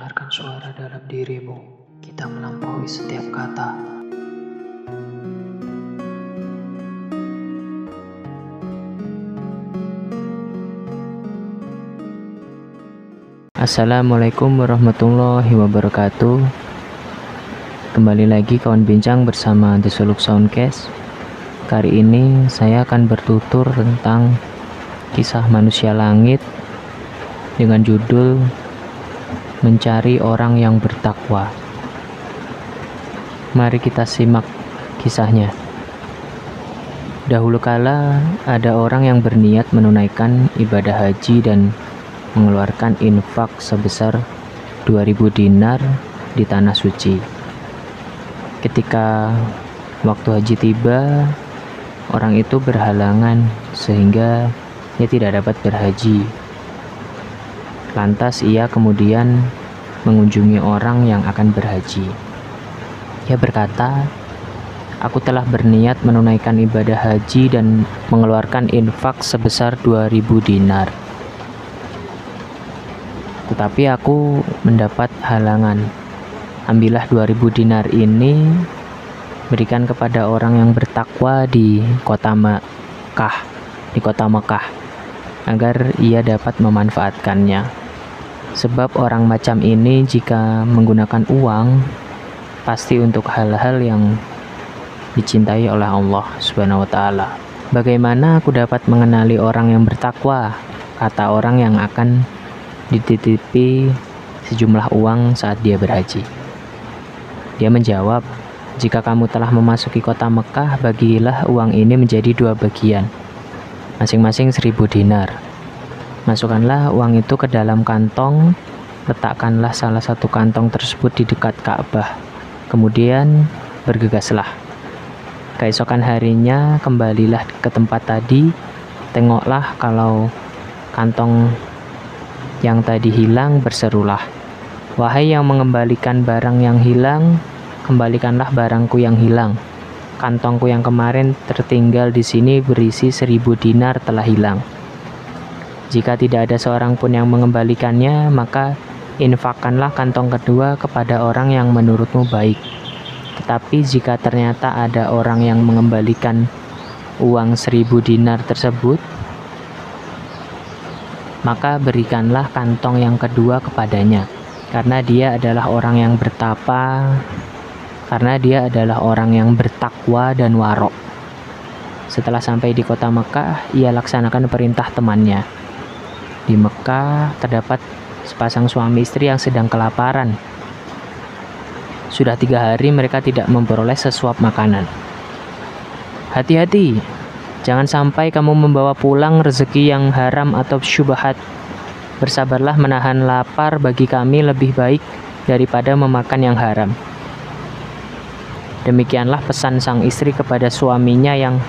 mendengarkan suara dalam dirimu, kita melampaui setiap kata. Assalamualaikum warahmatullahi wabarakatuh. Kembali lagi kawan bincang bersama The Suluk Soundcast. Kali ini saya akan bertutur tentang kisah manusia langit Dengan judul Mencari orang yang bertakwa Mari kita simak kisahnya Dahulu kala ada orang yang berniat menunaikan ibadah haji dan mengeluarkan infak sebesar 2000 dinar di tanah suci. Ketika waktu haji tiba, orang itu berhalangan sehingga ia tidak dapat berhaji. Lantas ia kemudian mengunjungi orang yang akan berhaji. Ia berkata, Aku telah berniat menunaikan ibadah haji dan mengeluarkan infak sebesar 2000 dinar tetapi aku mendapat halangan. Ambillah 2000 dinar ini, berikan kepada orang yang bertakwa di kota Mekah, di kota Mekah, agar ia dapat memanfaatkannya. Sebab orang macam ini jika menggunakan uang, pasti untuk hal-hal yang dicintai oleh Allah Subhanahu wa taala. Bagaimana aku dapat mengenali orang yang bertakwa? Kata orang yang akan dititipi sejumlah uang saat dia berhaji. Dia menjawab, jika kamu telah memasuki kota Mekah, bagilah uang ini menjadi dua bagian, masing-masing seribu dinar. Masukkanlah uang itu ke dalam kantong, letakkanlah salah satu kantong tersebut di dekat Ka'bah. Kemudian bergegaslah. Keesokan harinya kembalilah ke tempat tadi, tengoklah kalau kantong yang tadi hilang berserulah, Wahai yang mengembalikan barang yang hilang, kembalikanlah barangku yang hilang. Kantongku yang kemarin tertinggal di sini berisi seribu dinar telah hilang. Jika tidak ada seorang pun yang mengembalikannya, maka infakkanlah kantong kedua kepada orang yang menurutmu baik. Tetapi jika ternyata ada orang yang mengembalikan uang seribu dinar tersebut, maka berikanlah kantong yang kedua kepadanya, karena dia adalah orang yang bertapa, karena dia adalah orang yang bertakwa dan warok. Setelah sampai di kota Mekah, ia laksanakan perintah temannya. Di Mekah terdapat sepasang suami istri yang sedang kelaparan. Sudah tiga hari mereka tidak memperoleh sesuap makanan. Hati-hati, Jangan sampai kamu membawa pulang rezeki yang haram atau syubhat. Bersabarlah menahan lapar bagi kami lebih baik daripada memakan yang haram. Demikianlah pesan sang istri kepada suaminya yang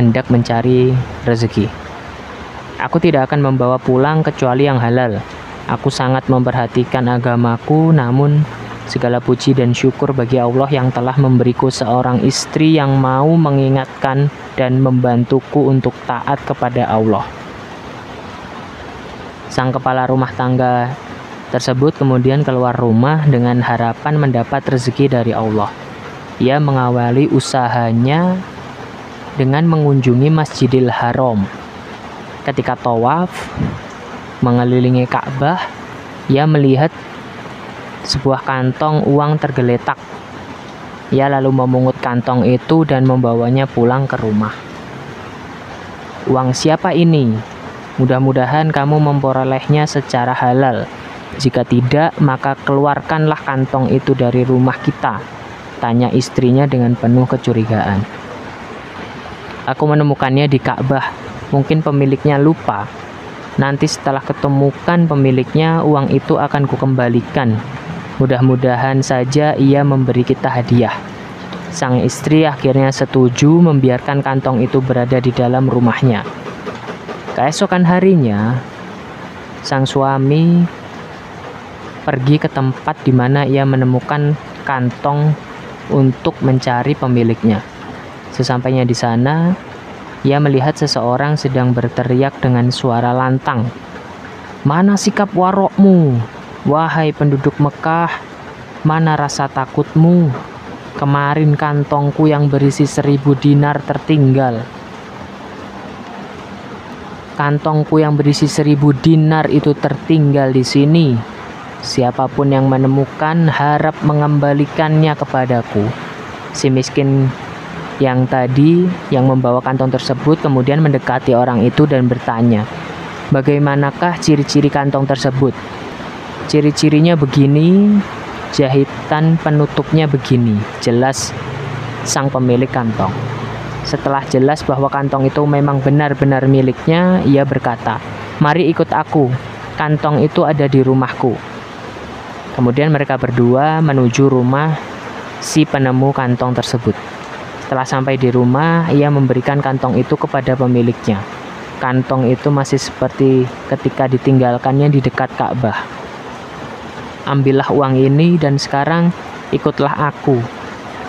hendak mencari rezeki. Aku tidak akan membawa pulang kecuali yang halal. Aku sangat memperhatikan agamaku, namun Segala puji dan syukur bagi Allah yang telah memberiku seorang istri yang mau mengingatkan dan membantuku untuk taat kepada Allah. Sang kepala rumah tangga tersebut kemudian keluar rumah dengan harapan mendapat rezeki dari Allah. Ia mengawali usahanya dengan mengunjungi Masjidil Haram. Ketika tawaf mengelilingi Ka'bah, ia melihat sebuah kantong uang tergeletak. Ia lalu memungut kantong itu dan membawanya pulang ke rumah. Uang siapa ini? Mudah-mudahan kamu memperolehnya secara halal. Jika tidak, maka keluarkanlah kantong itu dari rumah kita. Tanya istrinya dengan penuh kecurigaan. Aku menemukannya di Ka'bah. Mungkin pemiliknya lupa. Nanti setelah ketemukan pemiliknya, uang itu akan kukembalikan Mudah-mudahan saja ia memberi kita hadiah. Sang istri akhirnya setuju membiarkan kantong itu berada di dalam rumahnya. Keesokan harinya, sang suami pergi ke tempat di mana ia menemukan kantong untuk mencari pemiliknya. Sesampainya di sana, ia melihat seseorang sedang berteriak dengan suara lantang. "Mana sikap warokmu? Wahai penduduk Mekah, mana rasa takutmu? Kemarin kantongku yang berisi seribu dinar tertinggal. Kantongku yang berisi seribu dinar itu tertinggal di sini. Siapa pun yang menemukan harap mengembalikannya kepadaku. Si miskin yang tadi yang membawa kantong tersebut kemudian mendekati orang itu dan bertanya, "Bagaimanakah ciri-ciri kantong tersebut?" Ciri-cirinya begini, jahitan penutupnya begini. Jelas sang pemilik kantong. Setelah jelas bahwa kantong itu memang benar-benar miliknya, ia berkata, "Mari ikut aku. Kantong itu ada di rumahku." Kemudian mereka berdua menuju rumah si penemu kantong tersebut. Setelah sampai di rumah, ia memberikan kantong itu kepada pemiliknya. Kantong itu masih seperti ketika ditinggalkannya di dekat Ka'bah ambillah uang ini dan sekarang ikutlah aku.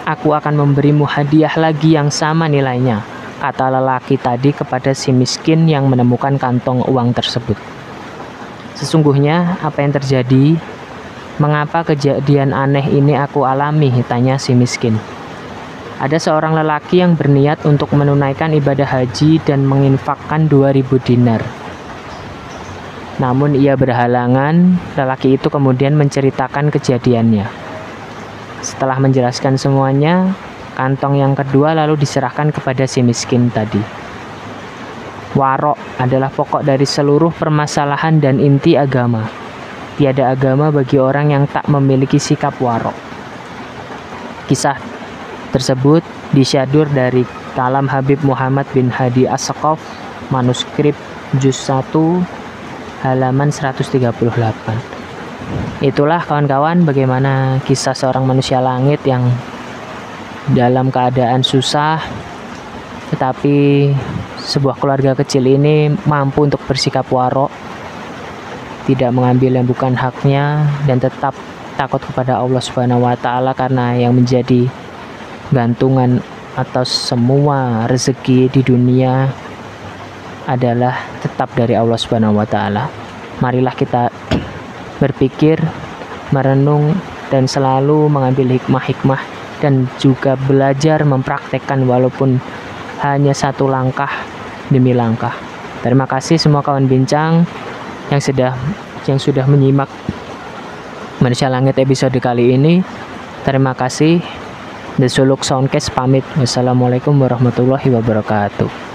Aku akan memberimu hadiah lagi yang sama nilainya, kata lelaki tadi kepada si miskin yang menemukan kantong uang tersebut. Sesungguhnya apa yang terjadi? Mengapa kejadian aneh ini aku alami? Tanya si miskin. Ada seorang lelaki yang berniat untuk menunaikan ibadah haji dan menginfakkan 2000 dinar. Namun ia berhalangan, lelaki itu kemudian menceritakan kejadiannya. Setelah menjelaskan semuanya, kantong yang kedua lalu diserahkan kepada si miskin tadi. Warok adalah pokok dari seluruh permasalahan dan inti agama. Tiada agama bagi orang yang tak memiliki sikap warok. Kisah tersebut disyadur dari kalam Habib Muhammad bin Hadi as manuskrip juz 1 halaman 138. Itulah kawan-kawan bagaimana kisah seorang manusia langit yang dalam keadaan susah tetapi sebuah keluarga kecil ini mampu untuk bersikap warok tidak mengambil yang bukan haknya dan tetap takut kepada Allah Subhanahu wa taala karena yang menjadi gantungan atas semua rezeki di dunia adalah tetap dari Allah Subhanahu wa taala. Marilah kita berpikir, merenung dan selalu mengambil hikmah-hikmah dan juga belajar mempraktekkan walaupun hanya satu langkah demi langkah. Terima kasih semua kawan bincang yang sudah yang sudah menyimak Manusia Langit episode kali ini. Terima kasih. The Suluk Soundcast pamit. Wassalamualaikum warahmatullahi wabarakatuh.